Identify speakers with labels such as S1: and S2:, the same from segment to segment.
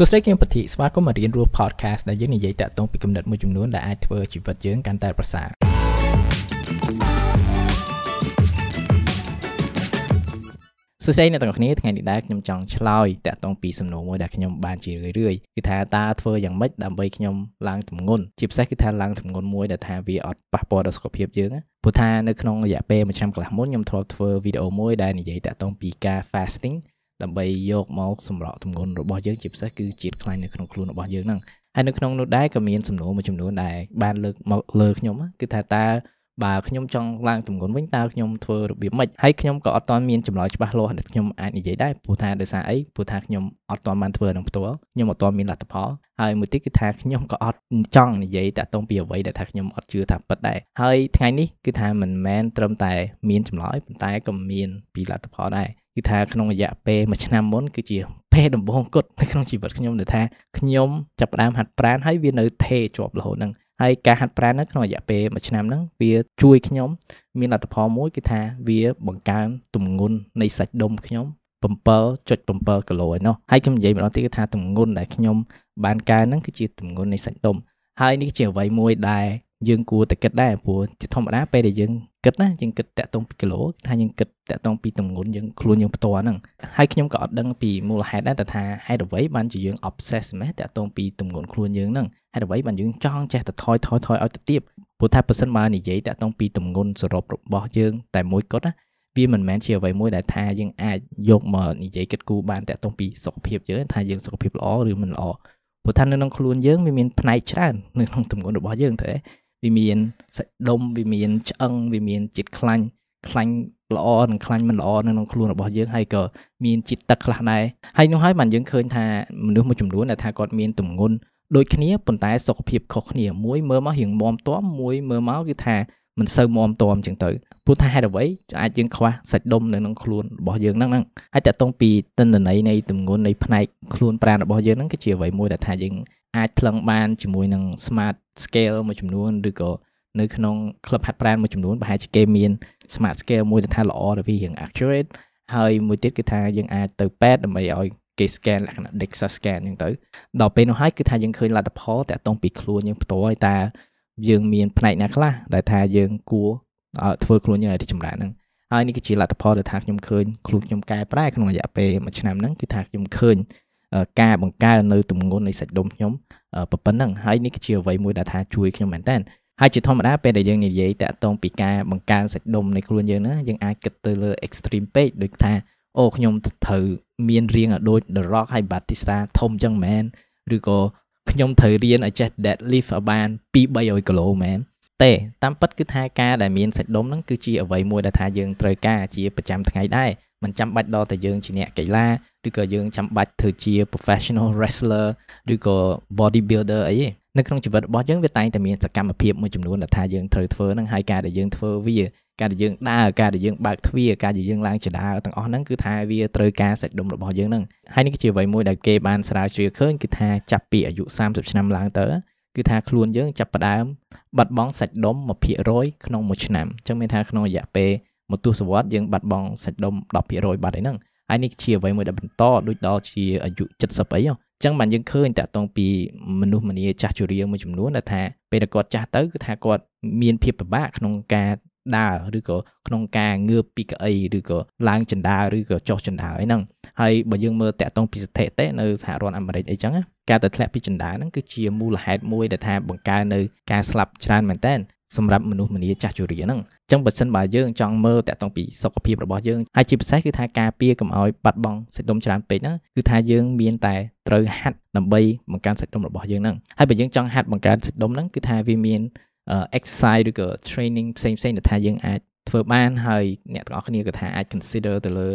S1: សួស្តីខ្ញុំពធីស្វាគមន៍មករៀនរស់ podcast ដែលយើងនិយាយតាក់ទងពីគំនិតមួយចំនួនដែលអាចធ្វើជីវិតយើងកាន់តែប្រសើរសួស្តីអ្នកទាំងអស់គ្នាថ្ងៃនេះដែរខ្ញុំចង់ឆ្លើយតាក់ទងពីសំណួរមួយដែលខ្ញុំបានជារឿយរឿយគឺថាតើធ្វើយ៉ាងម៉េចដើម្បីខ្ញុំឡើងទម្ងន់ជាពិសេសគឺថាឡើងទម្ងន់មួយដែលថាវាអត់ប៉ះពាល់ដល់សុខភាពយើងព្រោះថានៅក្នុងរយៈពេលមួយឆ្នាំកន្លះមុនខ្ញុំធ្លាប់ធ្វើវីដេអូមួយដែលនិយាយតាក់ទងពីការ fasting ដើម្បីយកមកសម្រក់ទម្ងន់របស់យើងជាពិសេសគឺជាតិខ្លាញ់នៅក្នុងខ្លួនរបស់យើងហ្នឹងហើយនៅក្នុងនោះដែរក៏មានសំណួរមួយចំនួនដែលបានលើកមកលើខ្ញុំគឺថាតើបើខ្ញុំចង់ឡើងទម្ងន់វិញតើខ្ញុំធ្វើរបៀបម៉េចហើយខ្ញុំក៏អត់ទាន់មានចម្លើយច្បាស់លាស់ដែលខ្ញុំអាចនិយាយដែរព្រោះថាដោយសារអីព្រោះថាខ្ញុំអត់ទាន់បានធ្វើនឹងផ្ទាល់ខ្ញុំអត់ទាន់មានលទ្ធផលហើយមួយទៀតគឺថាខ្ញុំក៏អត់ចង់និយាយតាក់ទងពីអ្វីដែលថាខ្ញុំអត់ជឿថាពិតដែរហើយថ្ងៃនេះគឺថាមិនមែនត្រឹមតែមានចម្លើយប៉ុន្តែក៏មានពីលទ្ធផលដែរ គឺថាក្នុងរយៈពេលមួយឆ្នាំមុនគឺជាពេលដំបូងគត់នៅក្នុងជីវិតខ្ញុំដែលថាខ្ញុំចាប់ផ្ដើមហាត់ប្រាណហើយវានៅថេជាប់រហូតហ្នឹងហើយការហាត់ប្រាណនៅក្នុងរយៈពេលមួយឆ្នាំហ្នឹងវាជួយខ្ញុំមានលទ្ធផលមួយគឺថាវាបង្កើនទម្ងន់នៃសាច់ដុំខ្ញុំ7.7គីឡូឯណោះហើយខ្ញុំនិយាយម្ដងទៀតគឺថាទម្ងន់ដែលខ្ញុំបានកើនហ្នឹងគឺជាទម្ងន់នៃសាច់ដុំហើយនេះជាអ្វីមួយដែល យើងគួរតែគិតដែរព្រោះជាធម្មតាពេលដែលយើងគិតណាយើងគិតតាក់ទងពីគីឡូថាយើងគិតតាក់ទងពីទម្ងន់យើងខ្លួនយើងផ្ទាល់ហ្នឹងហើយខ្ញុំក៏អត់ដឹងពីមូលហេតុដែរតែថាហេតុអ្វីបានជាយើង obsess មែនតាក់ទងពីទម្ងន់ខ្លួនយើងហ្នឹងហេតុអ្វីបានយើងចង់ចេះតែថយថយថយឲ្យទៅទៀតព្រោះថាប៉ះសិនបើនិយាយតាក់ទងពីទម្ងន់សរុបរបស់យើងតែមួយគត់ណាវាមិនមែនជាអ្វីមួយដែលថាយើងអាចយកមកនិយាយគិតគូរបានតាក់ទងពីសុខភាពយើងថាយើងសុខភាពល្អឬមិនល្អព្រោះថានៅក្នុងខ្លួនយើងវាមានផ្នែកច្រើននៅក្នុងទម្ងន់របស់យើងទៅ វាមានសាច់ដុំវាមានឆ្អឹងវាមានជាតិខ្លាញ់ខ្លាញ់ល្អនិងខ្លាញ់មិនល្អនៅក្នុងខ្លួនរបស់យើងហើយក៏មានជាតិទឹកខ្លះដែរហើយនោះហើយបានយើងឃើញថាមនុស្សមួយចំនួនដែលថាគាត់មានទម្ងន់ដូចគ្នាប៉ុន្តែសុខភាពខុសគ្នាមួយមើលមករៀងមាំទាំមួយមើលមកគឺថាមិនសូវមាំទាំចឹងទៅព្រោះថាហេតុអ្វីអាចយើងខ្វះសាច់ដុំនៅក្នុងខ្លួនរបស់យើងហ្នឹងហ្នឹងហើយតកតងពីតិន្នន័យនៃទម្ងន់នៃផ្នែកខ្លួនប្រាណរបស់យើងហ្នឹងគឺជាអ្វីមួយដែលថាយើង អាចថ្លឹងបានជាមួយនឹង smart scale មួយចំនួនឬក៏នៅក្នុង club ហាត់ប្រាណមួយចំនួនប្រហែលជាគេមាន smart scale មួយដែលថាល្អដែលវារៀង accurate ហើយមួយទៀតគឺថាយើងអាចទៅពេទ្យដើម្បីឲ្យគេ scan លក្ខណៈ DEXA scan អញ្ចឹងទៅដល់ពេលនោះហើយគឺថាយើងឃើញលទ្ធផលតាក់ទងពីខ្លួនយើងផ្ទាល់ហើយតើយើងមានផ្នែកណាខ្លះដែលថាយើងគួរធ្វើខ្លួនយើងឲ្យរីចម្រើនហ្នឹងហើយនេះគឺជាលទ្ធផលដែលថាខ្ញុំឃើញខ្លួនខ្ញុំកែប្រែក្នុងរយៈពេលមួយឆ្នាំហ្នឹងគឺថាខ្ញុំឃើញ ការបង្កើននៅទម្ងន់នៃសាច់ដុំខ្ញុំប៉ុណ្ណឹងហើយនេះគឺជាអ្វីមួយដែលថាជួយខ្ញុំមែនតើហើយជាធម្មតាពេលដែលយើងនិយាយតាក់ទងពីការបង្កើនសាច់ដុំនៃខ្លួនយើងណាយើងអាចគិតទៅលើ extreme ពេកដូចថាអូខ្ញុំត្រូវមានរាងឲ្យដូច The Rock ហើយ Batista ធំចឹងមែនឬក៏ខ្ញុំត្រូវរៀនឲ្យចេះ deadlift ឲ្យបាន2 300គីឡូមែនទេតាមពិតគឺថាការដែលមានសាច់ដុំហ្នឹងគឺជាអ្វីមួយដែលថាយើងត្រូវការជាប្រចាំថ្ងៃដែរ មិនចាំបាច់ដល់តែយើងជាអ្នកកីឡាឬក៏យើងចាំបាច់ធ្វើជា professional wrestler ឬក៏ body builder អីទេនៅក្នុងជីវិតរបស់យើងវាតែងតែមានសកម្មភាពមួយចំនួនដែលថាយើងត្រូវធ្វើហ្នឹងហើយការដែលយើងធ្វើវាការដែលយើងដើរការដែលយើងបើកទ្វារការដែលយើងឡើងចដើទាំងអស់ហ្នឹងគឺថាវាត្រូវការសាច់ដុំរបស់យើងហ្នឹងហើយនេះគឺជាអ្វីមួយដែលគេបានស្រាវជ្រាវឃើញគឺថាចាប់ពីអាយុ30ឆ្នាំឡើងទៅគឺថាខ្លួនយើងចាប់ផ្ដើមបាត់បង់សាច់ដុំ1%ក្នុងមួយឆ្នាំអញ្ចឹងមានថាក្នុងរយៈពេល មួយទសវត្សរ៍យើងបាត់បង់សាច់ដុំ10%បាត់ឯហ្នឹងហើយនេះជាអ្វីមួយដែលបន្តដូចដល់ជាអាយុ70អីហ៎ចឹងបានយើងឃើញតាក់ទងពីមនុស្សម្នាចាស់ជរាមួយចំនួនដែលថាពេលគាត់ចាស់ទៅគឺថាគាត់មានភាពពិបាកក្នុងការដើរឬក៏ក្នុងការងើបពីកៅអីឬក៏ឡើងចណ្ដើរឬក៏ចុះចណ្ដើរអីហ្នឹងហើយបើយើងមើលតាក់ទងពីស្ថិតិនៅសហរដ្ឋអាមេរិកអីចឹងការទៅធ្លាក់ពីចណ្ដើរហ្នឹងគឺជាមូលហេតុមួយដែលថាបង្កើននៅការស្លាប់ច្រើនមែនតើ សម្រាប់មនុស្សម្នាចាស់ជរាហ្នឹងអញ្ចឹងបើសិនបើយើងចង់មើលតាក់ទងពីសុខភាពរបស់យើងហើយជាពិសេសគឺថាការពារកុំឲ្យបាត់បង់សាច់ដុំច្រើនពេកហ្នឹងគឺថាយើងមានតែត្រូវហាត់ដើម្បីបង្កើនសាច់ដុំរបស់យើងហ្នឹងហើយបើយើងចង់ហាត់បង្កើនសាច់ដុំហ្នឹងគឺថាវាមាន exercise ឬក៏ training ផ្សេងផ្សេងដែលថាយើងអាចធ្វើបានហើយអ្នកទាំងអស់គ្នាក៏ថាអាច consider ទៅលើ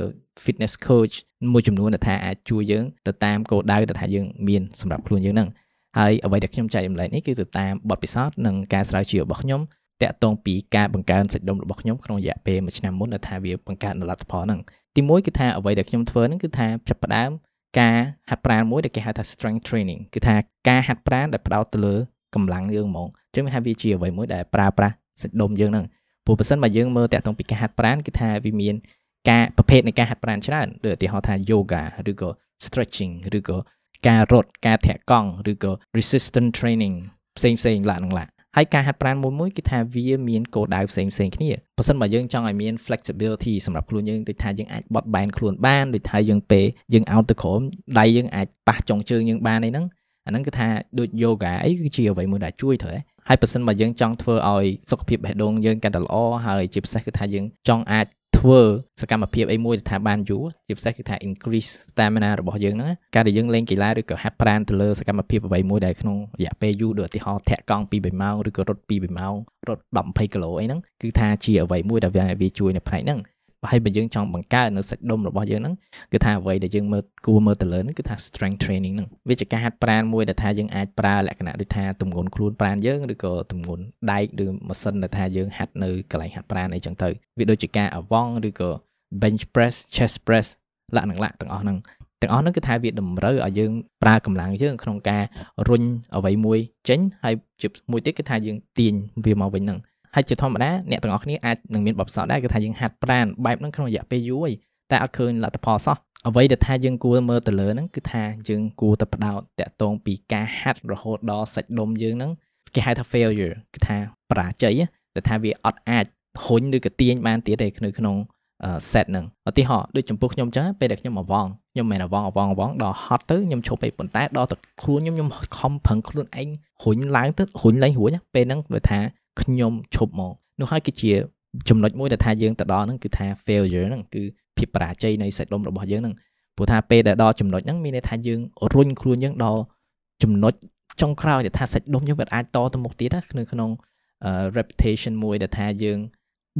S1: fitness coach មួយចំនួនដែលថាអាចជួយយើងទៅតាមគោលដៅដែលថាយើងមានសម្រាប់ខ្លួនយើងហ្នឹង ហើយអ្វីដែលខ្ញុំចែករំលែកនេះគឺទៅតាមបទពិសោធន៍និងការស្រាវជ្រាវរបស់ខ្ញុំតាក់ទងពីការបង្កើនសាច់ដុំរបស់ខ្ញុំក្នុងរយៈពេល1ឆ្នាំមុនដែលថាវាបង្កើនលទ្ធផលហ្នឹងទីមួយគឺថាអ្វីដែលខ្ញុំធ្វើហ្នឹងគឺថាចាប់ផ្ដើមការហាត់ប្រាណមួយដែលគេហៅថា strength training គឺថាការហាត់ប្រាណដែលផ្ដោតទៅលើកម្លាំងយើងហ្មងអញ្ចឹងវាថាវាជាអ្វីមួយដែលប្រើប្រាស់សាច់ដុំយើងហ្នឹងព្រោះបើសិនបើយើងមើលតាក់ទងពីការហាត់ប្រាណគឺថាវាមានការប្រភេទនៃការហាត់ប្រាណច្រើនដូចឧទាហរណ៍ថា yoga ឬក៏ stretching ឬក៏ ការរត់ការធាក់កង់ឬក៏ resistance training ផ្សេងផ្សេងឡានឹងឡាហើយការហាត់ប្រាណមួយមួយគឺថាវាមានគោលដៅផ្សេងផ្សេងគ្នាបើសិនបើយើងចង់ឲ្យមាន flexibility សម្រាប់ខ្លួនយើងដូចថាយើងអាចបត់បែនខ្លួនបានដូចថាយើងពេលយើងអោតទៅក្រោមដៃយើងអាចប៉ះចុងជើងយើងបានអីហ្នឹងអាហ្នឹងគឺថាដូច yoga អីគឺជាអ្វីមួយដែលជួយត្រូវហើយបើសិនបើយើងចង់ធ្វើឲ្យសុខភាពបេះដូងយើងកាន់តែល្អហើយជាពិសេសគឺថាយើងចង់អាច ធ្វើសកម្មភាពអីមួយថាបានយូរជាពិសេសគឺថា increase stamina របស់យើងហ្នឹងការដែលយើងលេងកីឡាឬក៏ហាត់ប្រាណទៅលើសកម្មភាពអ្វីមួយដែលក្នុងរយៈពេលយូរដូចឧទាហរណ៍ធាក់កង់2 3ម៉ោងឬក៏រត់2 3ម៉ោងរត់10 20គីឡូអីហ្នឹងគឺថាជាអ្វីមួយដែលវាជួយនៅផ្នែកហ្នឹង ហើយបើយើងចង់បង្កើននៅសាច់ដុំរបស់យើងហ្នឹងគឺថាអ្វីដែលយើងមើលគួរមើលទៅលើហ្នឹងគឺថា strength training ហ្នឹងវាជាការហាត់ប្រាណមួយដែលថាយើងអាចប្រើលក្ខណៈដូចថាទម្ងន់ខ្លួនប្រាណយើងឬក៏ទម្ងន់ដែកឬម៉ាស៊ីនដែលថាយើងហាត់នៅកន្លែងហាត់ប្រាណអីចឹងទៅវាដូចជាការអវងឬក៏ bench press chest press លក្ខណៈលក្ខទាំងអស់ហ្នឹងទាំងអស់ហ្នឹងគឺថាវាតម្រូវឲ្យយើងប្រើកម្លាំងយើងក្នុងការរុញអ្វីមួយចេញហើយជាមួយទៀតគឺថាយើងទាញវាមកវិញហ្នឹង ហើយជាធម្មតាអ្នកទាំងអស់គ្នាអាចនឹងមានបបផ្សោតដែរគឺថាយើងហាត់ប្រាណបែបហ្នឹងក្នុងរយៈពេលយូរហើយតែអត់ឃើញលទ្ធផលសោះអ្វីដែលថាយើងគួរមើលទៅលើហ្នឹងគឺថាយើងគួរតែផ្ដោតតាក់ទងពីការហាត់រហូតដល់សាច់ដុំយើងហ្នឹងគេហៅថា failure គឺថាបរាជ័យតែថាវាអត់អាចហ៊ុញឬក៏ទាញបានទៀតទេនៅក្នុង set ហ្នឹងឧទាហរណ៍ដូចចំពោះខ្ញុំចឹងពេលដែលខ្ញុំអវងខ្ញុំមិនអវងអវងអវងដល់ហត់ទៅខ្ញុំឈប់ពេកប៉ុន្តែដល់តែខ្លួនខ្ញុំខ្ញុំខំប្រឹងខ្លួនឯងរុញឡើងទៅរុញឡើងរួចពេលហ្នឹងវាថា ខ្ញុំឈប់មកនោះហើយគឺជាចំណុចមួយដែលថាយើងទៅដល់ហ្នឹងគឺថា failure ហ្នឹងគឺភាពបរាជ័យនៃសាច់ដុំរបស់យើងហ្នឹងព្រោះថាពេលដែលដល់ចំណុចហ្នឹងមានន័យថាយើងរុញខ្លួនយើងដល់ចំណុចចុងក្រោយដែលថាសាច់ដុំយើងវាអាចតទៅមុខទៀតណានៅក្នុង reputation មួយដែលថាយើង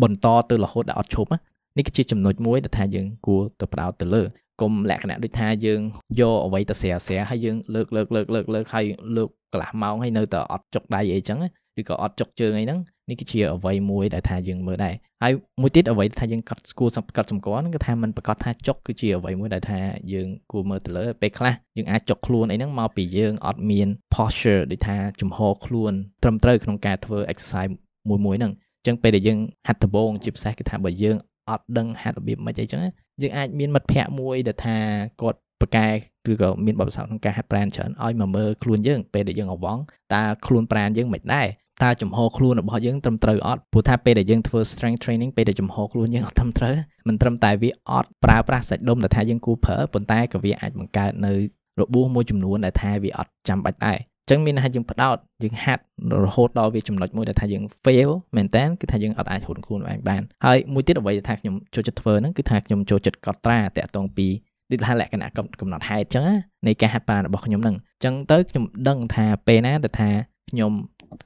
S1: បន្តទៅរហូតដល់អត់ឈប់នេះគឺជាចំណុចមួយដែលថាយើងគួរទៅផ្ដោតទៅលើកុំលក្ខណៈដូចថាយើងយកអ្វីទៅស្រាស្រាហើយយើងលើកលើកលើកលើកលើកហើយលើកកន្លះម៉ោងហើយនៅតែអត់ចុកដៃអីចឹង ឬក៏អត់ចុកជើងអីហ្នឹងនេះគឺជាអ្វីមួយដែលថាយើងមើលដែរហើយមួយទៀតអ្វីថាយើងកត់គួរកត់សម្គាល់ហ្នឹងគឺថាมันប្រកាសថាចុកគឺជាអ្វីមួយដែលថាយើងគួរមើលទៅលើពេលខ្លះយើងអាចចុកខ្លួនអីហ្នឹងមកពីយើងអត់មាន posture ដូចថាជំហរខ្លួនត្រឹមត្រូវក្នុងការធ្វើ exercise មួយមួយហ្នឹងអញ្ចឹងពេលដែលយើងហាត់ដំបូងជាពិសេសគឺថាបើយើងអត់ដឹងហាត់របៀបមិនអីចឹងយើងអាចមានមិត្តភ័ក្តិមួយដែលថាគាត់ប្រកែឬក៏មានបទពិសោធន៍ក្នុងការហាត់ប្រាណច្រើនឲ្យមកមើលខ្លួនយើងពេលដែលយើងអវងតើខ្លួនប្រាណយើងមិនដែរ តើចំហខ្លួនរបស់យើងត្រឹមត្រូវអត់ព្រោះថាពេលដែលយើងធ្វើ strength training ពេលដែលចំហខ្លួនយើងអត់ត្រឹមត្រូវមិនត្រឹមតែវាអត់ប្រើប្រាស់សាច់ដុំដែលថាយើងគូប្រើប៉ុន្តែក៏វាអាចបង្កើតនៅរបួសមួយចំនួនដែលថាវាអត់ចាំបាច់ដែរចឹងមានថាយើងផ្ដោតយើងហាត់រហូតដល់វាចំណុចមួយដែលថាយើង fail មែនតើគឺថាយើងអត់អាចហ៊ុនខ្លួនឯងបានហើយមួយទៀតអ្វីដែលថាខ្ញុំចូលចិត្តធ្វើហ្នឹងគឺថាខ្ញុំចូលចិត្តកត់ត្រាតាក់ទងពីដូចថាលក្ខណៈកំណត់ហេតុចឹងនៃការហាត់ប្រាណរបស់ខ្ញុំហ្នឹងចឹងទៅខ្ញុំដឹងថាពេលណាដែលថាខ្ញុំ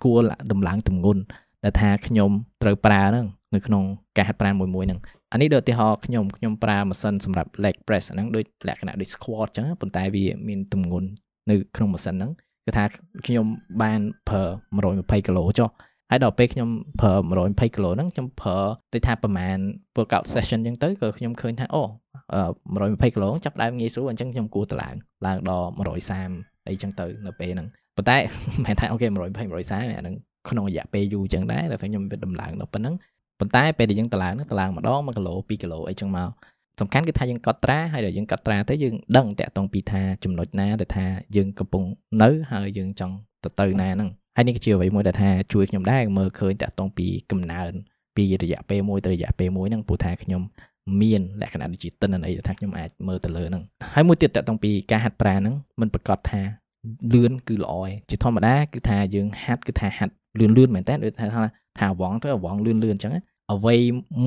S1: គួរតម្លើងទម្ងន់ដែលថាខ្ញុំត្រូវប្រើហ្នឹងនៅក្នុងការហាត់ប្រាណមួយមួយហ្នឹងអានេះដូចឧទាហរណ៍ខ្ញុំខ្ញុំប្រើម៉ាស៊ីនសម្រាប់ leg press ហ្នឹងដូចលក្ខណៈដូច squat ចឹងប៉ុន្តែវាមានទម្ងន់នៅក្នុងម៉ាស៊ីនហ្នឹងគឺថាខ្ញុំបានប្រើ120គីឡូចុះហើយដល់ពេលខ្ញុំប្រើ120គីឡូហ្នឹងខ្ញុំប្រើដូចថាប្រហែល workout session អញ្ចឹងទៅក៏ខ្ញុំឃើញថាអូ120គីឡូចាប់ដើមងាយស្រួលអញ្ចឹងខ្ញុំគួរទៅឡើងឡើងដល់130អីចឹងទៅនៅពេលហ្នឹង ប៉ុន្តែមិនមែនថាអូខេ120 130អាហ្នឹងក្នុងរយៈពេលយូរអញ្ចឹងដែរតែខ្ញុំវាដំឡើងដល់ប៉ុណ្ណឹងប៉ុន្តែពេលដែលយើងតឡើងហ្នឹងតឡើងម្ដង1គីឡូ2គីឡូអីចឹងមកសំខាន់គឺថាយើងកត់ត្រាហើយដល់យើងកត់ត្រាទៅយើងដឹងតាក់ទងពីថាចំណុចណាដែលថាយើងកំពុងនៅហើយយើងចង់ទៅទៅណាហ្នឹងហើយនេះគឺជាអ្វីមួយដែលថាជួយខ្ញុំដែរមើលឃើញតាក់ទងពីកំណើនពីរយៈពេលមួយទៅរយៈពេលមួយហ្នឹងព្រោះថាខ្ញុំមានលក្ខណៈដូចជាទិន្នន័យថាខ្ញុំអាចមើលទៅលើហ្នឹងហើយមួយទៀតតាក់ទងពីការហាត់ប្រាណហ្នឹងมันប្រកាសថា លឿនគឺល្អឯងជាធម្មតាគឺថាយើងហាត់គឺថាហាត់លឿនលឿនមែនតើដូចថាថាអវងទៅអវងលឿនលឿនអញ្ចឹងអ្វី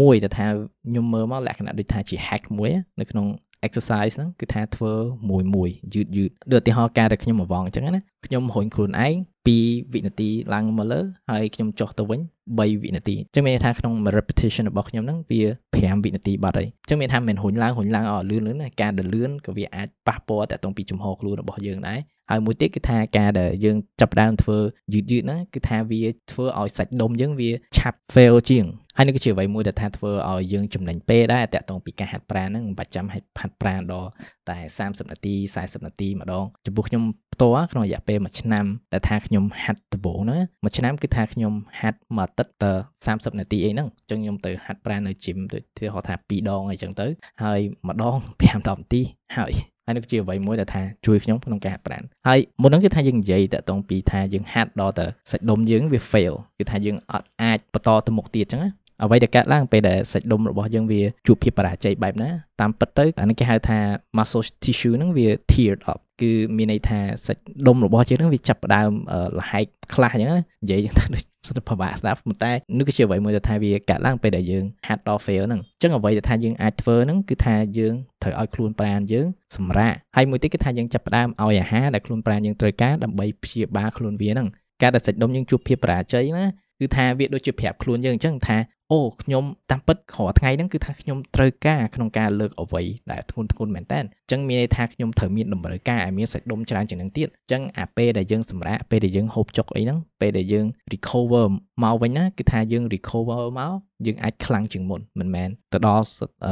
S1: មួយដែលថាខ្ញុំមើលមកលក្ខណៈដូចថាជា hack មួយនៅក្នុង exercise ហ្នឹងគឺថាធ្វើមួយមួយយឺតយឺតដូចឧទាហរណ៍ការដែលខ្ញុំអវងអញ្ចឹងណា ខ្ញុំរុញខ្លួនឯង2វិនាទីឡើងមកលើហើយខ្ញុំចុះទៅវិញ3វិនាទីអញ្ចឹងមានន័យថាក្នុង repetition របស់ខ្ញុំហ្នឹងវា5វិនាទីបាត់ហើយអញ្ចឹងមានថាមិនរុញឡើងរុញឡើងអស់លឿនលឿនណាការដែលលឿនក៏វាអាចប៉ះពាល់តាក់ទងពីចំហខ្លួនរបស់យើងដែរហើយមួយទៀតគឺថាការដែលយើងចាប់ដើមធ្វើយឺតយឺតហ្នឹងគឺថាវាធ្វើឲ្យសាច់ដុំយើងវាឆាប់ fail ជាងហើយនេះគឺជាអ្វីមួយដែលថាធ្វើឲ្យយើងចំណេញពេលដែរតាក់ទងពីការហាត់ប្រាណហ្នឹងមិនបាច់ចាំហាត់ប្រាណដល់តែ30នាទី40នាទីម្ដងចំពោះខ្ញុំផ្ទាល់ក្នុងរយៈពេល1ឆ្នាំដែលថាខ្ញុំហាត់ដំបូងហ្នឹងមួយឆ្នាំគឺថាខ្ញុំហាត់មួយអាទិត្យទៅ30នាទីអីហ្នឹងអញ្ចឹងខ្ញុំទៅហាត់ប្រាណនៅ gym ដូចធ្វើហៅថា2ដងអីចឹងទៅហើយម្ដង5 10នាទីហើយហើយនេះគឺជាអ្វីមួយដែលថាជួយខ្ញុំក្នុងការហាត់ប្រាណហើយមុនហ្នឹងគឺថាយើងនិយាយតាក់ទងពីថាយើងហាត់ដល់ទៅសាច់ដុំយើងវា fail គឺថាយើងអត់អាចបន្តទៅមុខទៀតអញ្ចឹងណា អ្វីដែលកើតឡើងពេលដែលសាច់ដុំរបស់យើងវាជួបភាពបរាជ័យបែបណាតាមពិតទៅអានេះគេហៅថា muscle tissue ហ្នឹងវា teared up គឺមានន័យថាសាច់ដុំរបស់យើងហ្នឹងវាចាប់ផ្ដើមលហែកខ្លះអញ្ចឹងណានិយាយយ៉ាងថាដូចស្ដាប់ពិបាកស្ដាប់ប៉ុន្តែនេះគឺជាអ្វីមួយដែលថាវាកើតឡើងពេលដែលយើងហាត់ដល់ fail ហ្នឹងអញ្ចឹងអ្វីដែលថាយើងអាចធ្វើហ្នឹងគឺថាយើងត្រូវឲ្យខ្លួនប្រាណយើងសម្រាកហើយមួយទៀតគឺថាយើងចាប់ផ្ដើមឲ្យអាហារដែលខ្លួនប្រាណយើងត្រូវការដើម្បីព្យាបាលខ្លួនវាហ្នឹងការដែលសាច់ដុំយើងជួបភាពបរាជ័យណាគឺថាវាដូចជាប្រាប់ខ្លួនយើងអញ្ចឹងថា អូខ្ញុំតាមពិតរាល់ថ្ងៃហ្នឹងគឺថាខ្ញុំត្រូវការក្នុងការលើកអ្វីដែលធ្ងន់ធ្ងរមែនតើអញ្ចឹងមានន័យថាខ្ញុំត្រូវមានតម្រូវការឲ្យមានសាច់ដុំច្រើនជាងនឹងទៀតអញ្ចឹងអាពេលដែលយើងសម្រាកពេលដែលយើងហូបចុកអីហ្នឹងពេលដែលយើង recover មកវិញណាគឺថាយើង recover មកយើងអាចខ្លាំងជាងមុនមិនមែនទៅដល់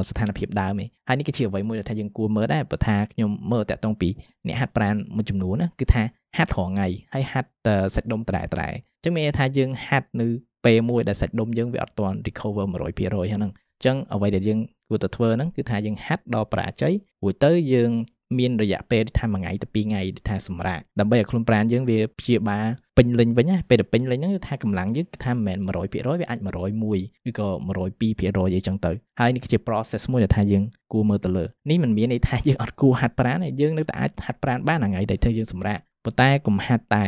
S1: ស្ថានភាពដើមទេហើយនេះគឺជាអ្វីមួយដែលថាយើងគួរមើលដែរព្រោះថាខ្ញុំមើលតាក់ទងពីអ្នកហាត់ប្រាណមួយចំនួនណាគឺថាហាត់រាល់ថ្ងៃហើយហាត់សាច់ដុំត្រែត្រែអញ្ចឹងមានន័យថាយើងហាត់នៅ ពេលមួយដែលសាច់ដុំយើងវាអត់ទាន់ recover 100%ហ្នឹងអញ្ចឹងអ្វីដែលយើងគួរតែធ្វើហ្នឹងគឺថាយើងហាត់ដល់ប្រាជ័យរួចទៅយើងមានរយៈពេលថាមួយថ្ងៃទៅពីរថ្ងៃថាសម្រាប់ដើម្បីឲ្យខ្លួនប្រាណយើងវាព្យាបាលពេញលេញវិញណាពេលដែលពេញលេញហ្នឹងគឺថាកម្លាំងយើងគឺថាមិនមែន100%វាអាច101ឬក៏102%អីចឹងទៅហើយនេះគឺជា process មួយដែលថាយើងគួរមើលទៅលើនេះមិនមានន័យថាយើងអត់គួរហាត់ប្រាណទេយើងនៅតែអាចហាត់ប្រាណបានថ្ងៃដែលធ្វើយើងសម្រាប់ ប៉ុន្តែកុំហាត់តែ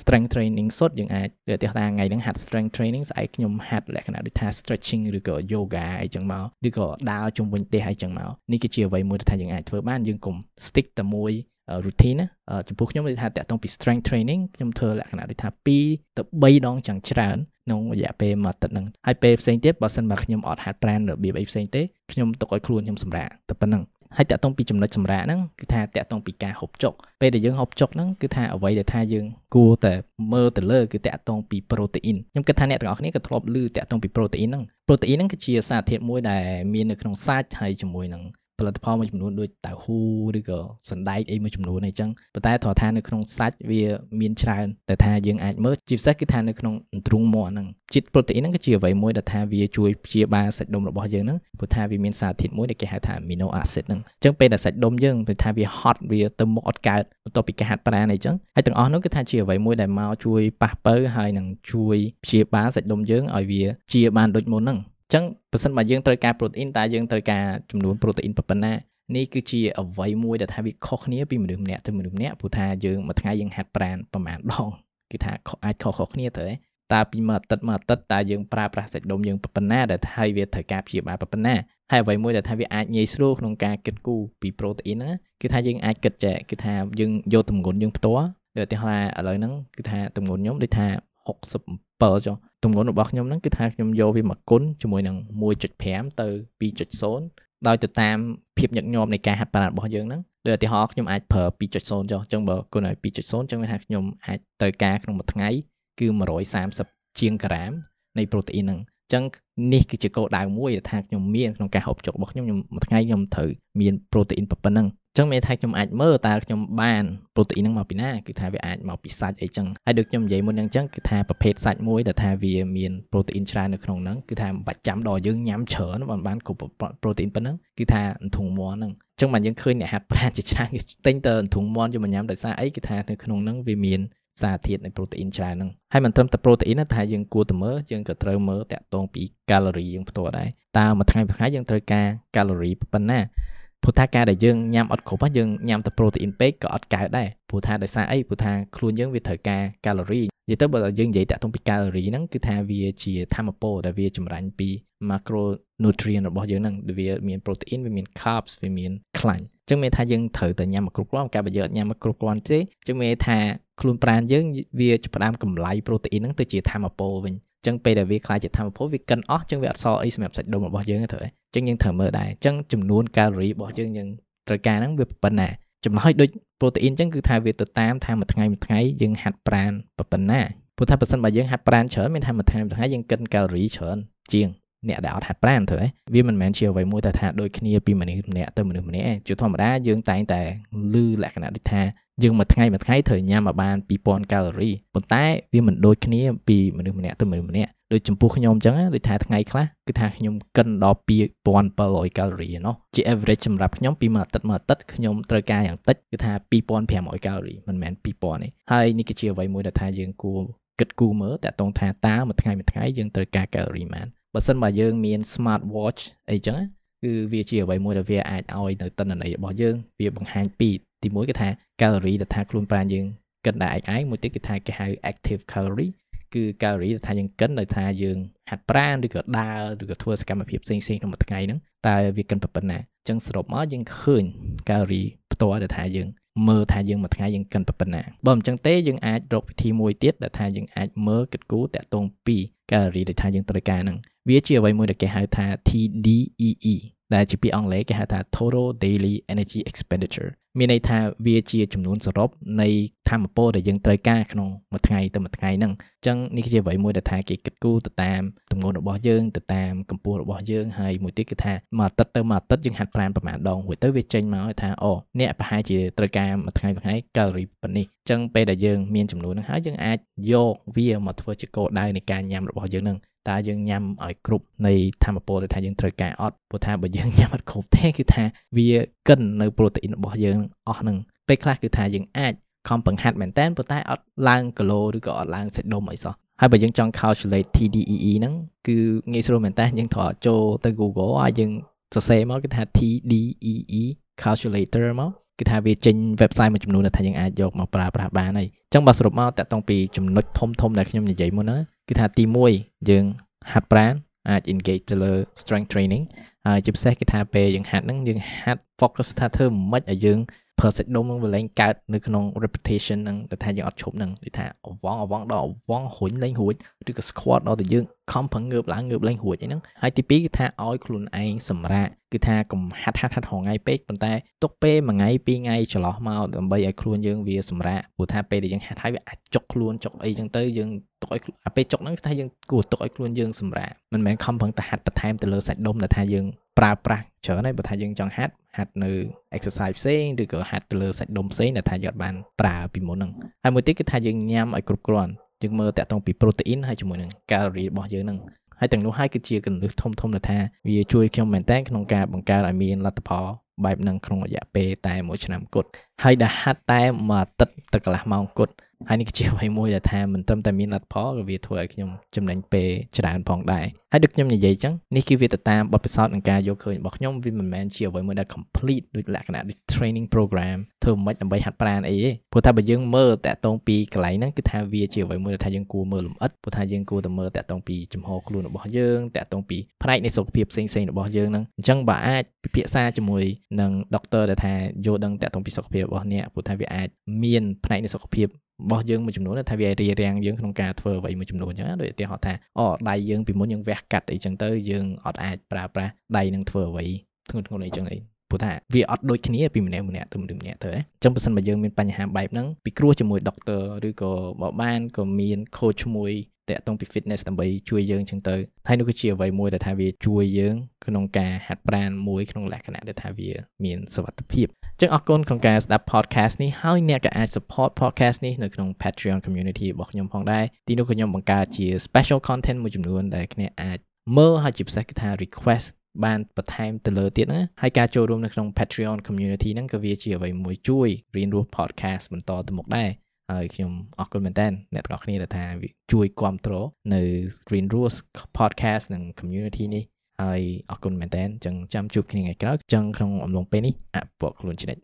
S1: strength training សុទ្ធយើងអាចទៅផ្ទះថាថ្ងៃហ្នឹងហាត់ strength training ស្អែកខ្ញុំហាត់លក្ខណៈដូចថា stretching ឬក៏ yoga អីចឹងមកឬក៏ដើរជុំវិញផ្ទះអីចឹងមកនេះគឺជាអ្វីមួយដែលថាយើងអាចធ្វើបានយើងកុំ stick តែមួយ routine ណាចំពោះខ្ញុំនិយាយថាតាក់ទងពី strength training ខ្ញុំធ្វើលក្ខណៈដូចថា2ទៅ3ដងចឹងច្រើនក្នុងរយៈពេលមួយអាទិត្យហ្នឹងហើយពេលផ្សេងទៀតបើសិនបើខ្ញុំអត់ហាត់ប្រាណរបៀបអីផ្សេងទេខ្ញុំទុកឲ្យខ្លួនខ្ញុំសម្រាកតែប៉ុណ្្នឹង ហើយតាក់ទងពីចំណុចសម្រាប់ហ្នឹងគឺថាតាក់ទងពីការហូបចុកពេលដែលយើងហូបចុកហ្នឹងគឺថាអ្វីដែលថាយើងគួរតែមើលទៅលើគឺតាក់ទងពីប្រូតេអ៊ីនខ្ញុំគិតថាអ្នកទាំងអស់គ្នាក៏ធ្លាប់ឮតាក់ទងពីប្រូតេអ៊ីនហ្នឹងប្រូតេអ៊ីនហ្នឹងគឺជាសារធាតុមួយដែលមាននៅក្នុងសាច់ហើយជាមួយនឹង ផលិតផលមួយចំនួនដូចតៅហ៊ូឬក៏សណ្ដែកអីមួយចំនួនអីចឹងប៉ុន្តែត្រង់ថានៅក្នុងសាច់វាមានច្រើនតែថាយើងអាចមើលជាពិសេសគឺថានៅក្នុងទ្រូងមាន់ហ្នឹងជាតិប្រូតេអ៊ីនហ្នឹងគឺជាអ្វីមួយដែលថាវាជួយព្យាបាលសាច់ដុំរបស់យើងហ្នឹងព្រោះថាវាមានសារធាតុមួយដែលគេហៅថា amino acid ហ្នឹងអញ្ចឹងពេលដែលសាច់ដុំយើងពេលថាវាហត់វាទៅមុខអត់កើតបន្ទាប់ពីការហាត់ប្រាណអីចឹងហើយទាំងអស់នោះគឺថាជាអ្វីមួយដែលមកជួយប៉ះពៅហើយនឹងជួយព្យាបាលសាច់ដុំយើងឲ្យវាជាបានដូចមុនហ្នឹង ចឹងបើសិនបើយើងត្រូវការប្រូតេអ៊ីនតើយើងត្រូវការចំនួនប្រូតេអ៊ីនប៉ុណ្ណានេះគឺជាអ្វីមួយដែលថាវាខុសគ្នាពីមនុស្សម្នាក់ទៅមនុស្សម្នាក់ព្រោះថាយើងមួយថ្ងៃយើងហាត់ប្រាណប្រហែលដងគឺថាអាចខុសៗគ្នាទៅតើពីមួយអាទិត្យមួយអាទិត្យតើយើងប្រើប្រាស់សាច់ដុំយើងប៉ុណ្ណាដែលថាវាត្រូវការព្យាបាលប៉ុណ្ណាហើយអ្វីមួយដែលថាវាអាចងាយស្រួលក្នុងការគិតគូរពីប្រូតេអ៊ីនហ្នឹងគឺថាយើងអាចគិតចេះគឺថាយើងយកទម្ងន់យើងផ្ទាល់ដូចឧទាហរណ៍ឥឡូវហ្នឹងគឺថាទម្ងន់ខ្ញុំដូចថា 67ចុះទម្ងន់របស់ខ្ញុំហ្នឹងគឺថាខ្ញុំយកវាមកគុណជាមួយនឹង1.5ទៅ2.0ដោយទៅតាមភាពញឹកញាប់នៃការហាត់ប្រាណរបស់យើងហ្នឹងដូចឧទាហរណ៍ខ្ញុំអាចប្រើ2.0ចុះអញ្ចឹងបើគុណឲ្យ2.0អញ្ចឹងវាថាខ្ញុំអាចត្រូវការក្នុងមួយថ្ងៃគឺ130ជាងក្រាមនៃប្រូតេអ៊ីនហ្នឹងអញ្ចឹងនេះគឺជាគោលដៅមួយដែលថាខ្ញុំមានក្នុងការហូបចុករបស់ខ្ញុំខ្ញុំមួយថ្ងៃខ្ញុំត្រូវមានប្រូតេអ៊ីនប៉ុណ្ណឹង ចឹងមានថាខ្ញុំអាចមើលតើខ្ញុំបានប្រូតេអ៊ីនហ្នឹងមកពីណាគឺថាវាអាចមកពីសាច់អីចឹងហើយដូចខ្ញុំនិយាយមុនហ្នឹងចឹងគឺថាប្រភេទសាច់មួយដែលថាវាមានប្រូតេអ៊ីនច្រើននៅក្នុងហ្នឹងគឺថាមិនបាច់ចាំដល់យើងញ៉ាំច្រើនបានបានគ្រប់ប្រូតេអ៊ីនប៉ុណ្ណឹងគឺថាអន្ទង់មាន់ហ្នឹងចឹងបានយើងឃើញអ្នកហាត់ប្រាណជាច្រើនគេទិញទៅអន្ទង់មាន់យកមកញ៉ាំដោយសារអីគឺថានៅក្នុងហ្នឹងវាមានសារធាតុនៃប្រូតេអ៊ីនច្រើនហ្នឹងហើយមិនត្រឹមតែប្រូតេអ៊ីនទេថាយើងគួរតែមើលយើងក៏ត្រូវមើលតាក់ទងពីកាឡូរីយើងផ្ទាល់ដែរតើមួយថ្ងៃមួយថ្ងៃយើងត្រូវការកាឡូរីប៉ុណ្ណា ព្រោះថាការដែលយើងញ៉ាំអត់គ្រប់យើងញ៉ាំតែប្រូតេអ៊ីនពេកក៏អត់កើតដែរព្រោះថាដោយសារអីព្រោះថាខ្លួនយើងវាត្រូវការកាឡូរីនិយាយទៅបើយើងនិយាយតាក់ទងពីកាឡូរីហ្នឹងគឺថាវាជាធម្មពលដែលវាចម្រាញ់ពី macro nutrient របស់យើងហ្នឹងវាមានប្រូតេអ៊ីនវាមាន carbs វាមានខ្លាញ់អញ្ចឹងមានថាយើងត្រូវតែញ៉ាំមកគ្រប់គ្រាន់ការបើយើងអត់ញ៉ាំមកគ្រប់គ្រាន់ទេអញ្ចឹងមានថាខ្លួនប្រាណយើងវាផ្ដើមកម្លាយប្រូតេអ៊ីនហ្នឹងទៅជាធម្មពលវិញ ចឹងពេលដែលវាខ្លាយជាធម្មពលវាកិនអស់ចឹងវាអត់សល់អីសម្រាប់សាច់ដុំរបស់យើងទេត្រូវចឹងយើងត្រូវមើលដែរចឹងចំនួនកាឡូរីរបស់យើងយើងត្រូវការហ្នឹងវាប៉ុណ្ណាចំណុចដូចប្រូតេអ៊ីនចឹងគឺថាវាទៅតាមថាមួយថ្ងៃមួយថ្ងៃយើងហាត់ប្រាណប៉ុណ្ណាព្រោះថាបើសិនបើយើងហាត់ប្រាណច្រើនមានថាមួយថ្ងៃមួយថ្ងៃយើងកិនកាឡូរីច្រើនជាង អ្នកដែលអត់ហាត់ប្រាណទៅហ៎វាមិនមែនជាអ្វីមួយតែថាដូចគ្នាពីមនុស្សម្នាក់ទៅមនុស្សម្នាក់ជាធម្មតាយើងតែងតែលឺលក្ខណៈដូចថាយើងមួយថ្ងៃមួយថ្ងៃត្រូវញ៉ាំឲ្យបាន2000កាឡូរីប៉ុន្តែវាមិនដូចគ្នាពីមនុស្សម្នាក់ទៅមនុស្សម្នាក់ដូចចំពោះខ្ញុំអញ្ចឹងដូចថាថ្ងៃខ្លះគឺថាខ្ញុំកិនដល់2700កាឡូរីណោះជា average សម្រាប់ខ្ញុំពីមួយអាទិត្យមួយអាទិត្យខ្ញុំត្រូវការយ៉ាងតិចគឺថា2500កាឡូរីមិនមែន2000ទេហើយនេះគឺជាអ្វីមួយដែលថាយើងគួរគិតគូរមើលតាក់ទងថាតើមួយថ្ងៃមួយថ្ងៃយើងត្រូវការកាឡូរីប៉ុន្មាន បើសិនបើយើងមាន smart watch អីចឹងគឺវាជាអ្វីមួយដែលវាអាចឲ្យនៅតនន័យរបស់យើងវាបង្ហាញពីទីមួយគឺថា calorie ដែលថាខ្លួនប្រាណយើងគិតតែឯងមួយទៀតគឺថាគេហៅ active calorie គឺ calorie ដែលថាយើងកិនដោយថាយើងហាត់ប្រាណឬក៏ដើរឬក៏ធ្វើសកម្មភាពផ្សេងៗក្នុងមួយថ្ងៃហ្នឹងតើវាកិនប៉ុណ្ណាអញ្ចឹងសរុបមកយើងឃើញ calorie ផ្ទាល់ដែលថាយើងមើលថាយើងមួយថ្ងៃយើងកិនប៉ុណ្ណាបើមិនចឹងទេយើងអាចរកវិធីមួយទៀតដែលថាយើងអាចមើលគិតគូរតាក់ទងពី calorie ដែលថាយើងត្រូវការហ្នឹង វាជាអ្វីមួយដែលគេហៅថា TDEE ដែលជាពាក្យអង់គ្លេសគេហៅថា Total Daily Energy Expenditure មានន័យថាវាជាចំនួនសរុបនៃធម្មពលដែលយើងត្រូវការក្នុងមួយថ្ងៃទៅមួយថ្ងៃហ្នឹងអញ្ចឹងនេះជាអ្វីមួយដែលថាគេគិតគូរទៅតាមទម្ងន់របស់យើងទៅតាមកម្ពស់របស់យើងហើយមួយទៀតគឺថាមួយអាទិត្យទៅមួយអាទិត្យយើងហាត់ប្រាណប្រហែលដងរួចទៅវាចេញមកថាអូអ្នកប្រហែលជាត្រូវការមួយថ្ងៃមួយថ្ងៃកាឡូរីប៉ុណ្នេះអញ្ចឹងពេលដែលយើងមានចំនួនហ្នឹងហើយយើងអាចយកវាមកធ្វើជាគោលដៅនៃការញ៉ាំរបស់យើងហ្នឹង តើយើងញ៉ាំឲ្យគ្រប់នៃធម្មពលដែលថាយើងត្រូវការអត់ព្រោះថាបើយើងញ៉ាំអត់គ្រប់ទេគឺថាវាកិននៅប្រូតេអ៊ីនរបស់យើងអស់ហ្នឹងពេលខ្លះគឺថាយើងអាចខំបង្ហាត់មែនតើប៉ុន្តែអត់ឡើងគីឡូឬក៏អត់ឡើងសេដុំអីសោះហើយបើយើងចង់ calculate TDEE ហ្នឹងគឺងាយស្រួលមែនតើយើងត្រូវចូលទៅ Google ហើយយើងសរសេរមកគឺថា TDEE calculator មក គឺថាវាចេញ website មួយចំនួនដែលថាយើងអាចយកមកប្រើប្រាស់បានហើយអញ្ចឹងបើសរុបមកតាក់ទងពីចំណុចធំធំដែលខ្ញុំនិយាយមុនហ្នឹងគឺថាទី1យើងហាត់ប្រាណអាច engage ទៅលើ strength training ហើយជាពិសេសគឺថាពេលយើងហាត់ហ្នឹងយើងហាត់ focus ថាធ្វើមិនឲ្យយើង per set ដុំនឹងវាលែងកើតនៅក្នុង repetition នឹងតែថាយើងអត់ឈប់នឹងដូចថាអវងអវងដល់អវងរុញលេងរួចឬក៏ squat ដល់តែយើងខំប្រឹងងើបឡើងងើបលេងរួចអីហ្នឹងហើយទី2គឺថាឲ្យខ្លួនឯងសម្រាកគឺថាកុំហាត់ហាត់ហាត់រងថ្ងៃពេកប៉ុន្តែទុកពេលមួយថ្ងៃពីរថ្ងៃចន្លោះមកដើម្បីឲ្យខ្លួនយើងវាសម្រាកព្រោះថាពេលដែលយើងហាត់ហើយវាអាចចុកខ្លួនចុកអីចឹងទៅយើងទុកឲ្យអាពេលចុកហ្នឹងគឺថាយើងគួរទុកឲ្យខ្លួនយើងសម្រាកមិនមែនខំប្រឹងតែហាត់បន្ថែមទៅលើសាច់ដុំដែលថាយើងប្រើប្រាស់ច្រើនហើយបើថាយើងចង់ហាត់ ហាត់នៅ exercise ផ្សេងឬក៏ហាត់ទៅលើសាច់ដុំផ្សេងដែលថាយើងអត់បានប្រើពីមុនហ្នឹងហើយមួយទៀតគឺថាយើងញ៉ាំឲ្យគ្រប់គ្រាន់យើងមើលតាក់ទងពី protein ហើយជាមួយនឹង calorie របស់យើងហ្នឹងហើយទាំងនោះហើយគឺជាកន្លឹះធំធំដែលថាវាជួយខ្ញុំមែនតើក្នុងការបង្កើតឲ្យមានលទ្ធផលបែបហ្នឹងក្នុងរយៈពេលតែមួយឆ្នាំគត់ ហើយដែលហាត់តែមួយអាទិត្យទៅកន្លះម៉ោងគត់ហើយនេះគឺជាអ្វីមួយដែលថាមិនត្រឹមតែមានលទ្ធផលក៏វាធ្វើឲ្យខ្ញុំចំណេញពេលច្រើនផងដែរហើយដូចខ្ញុំនិយាយចឹងនេះគឺវាទៅតាមបទពិសោធន៍និងការយកឃើញរបស់ខ្ញុំវាមិនមែនជាអ្វីមួយដែល complete ដូចលក្ខណៈដូច training program ធ្វើមិនដើម្បីហាត់ប្រាណអីទេព្រោះថាបើយើងមើលតាក់ទងពីកន្លែងហ្នឹងគឺថាវាជាអ្វីមួយដែលថាយើងគួរមើលលម្អិតព្រោះថាយើងគួរតែមើលតាក់ទងពីចំហខ្លួនរបស់យើងតាក់ទងពីផ្នែកនៃសុខភាពផ្សេងៗរបស់យើងហ្នឹងអញ្ចឹងបើអាចពិភាក្សាជាមួយនឹងដុកទ័រដែលថាយល់ដឹងតាក់ទងពីសុខភាពរបស់អ្នកព្រោះថាវាអាចមានផ្នែកនៃសុខភាពរបស់យើងមួយចំនួនថាវារារាំងយើងក្នុងការធ្វើអ្វីមួយចំនួនអញ្ចឹងដូចឧទាហរណ៍ថាអូដៃយើងពីមុនយើងវះកាត់អីចឹងទៅយើងអត់អាចប្រើប្រាស់ដៃនឹងធ្វើអ្វីធ្ងន់ធ្ងរអីចឹងអីព្រោះថាវាអត់ដូចគ្នាពីម្នាក់ម្នាក់ទៅម្នាក់ម្នាក់ទៅអញ្ចឹងបើសិនបើយើងមានបញ្ហាបែបហ្នឹងពិគ្រោះជាមួយដុកទ័រឬក៏បើបានក៏មាន coach មួយ តាក់ទងពី fitness ដើម្បីជួយយើងចឹងទៅហើយនោះគឺជាអ្វីមួយដែលថាវាជួយយើងក្នុងការហាត់ប្រាណមួយក្នុងលក្ខណៈដែលថាវាមានសុវត្ថិភាពចឹងអរគុណក្នុងការស្ដាប់ podcast នេះហើយអ្នកក៏អាច support podcast នេះនៅក្នុង Patreon community របស់ខ្ញុំផងដែរទីនោះក៏ខ្ញុំបង្កើតជា special content មួយចំនួនដែលអ្នកអាចមើលហើយជាពិសេសគឺថា request បានបន្ថែមទៅលើទៀតណាហើយការចូលរួមនៅក្នុង Patreon community ហ្នឹងក៏វាជាអ្វីមួយជួយរៀនរស់ podcast បន្តទៅមុខដែរ ហើយខ្ញុំអរគុណមែនតើអ្នកទាំងអស់គ្នាដែលថាជួយគ្រប់គ្រងនៅ Green Rules podcast និង community នេះហើយអរគុណមែនតើចឹងចាំជួបគ្នាថ្ងៃក្រោយចឹងក្នុងអំឡុងពេលនេះអពកខ្លួនជ្និច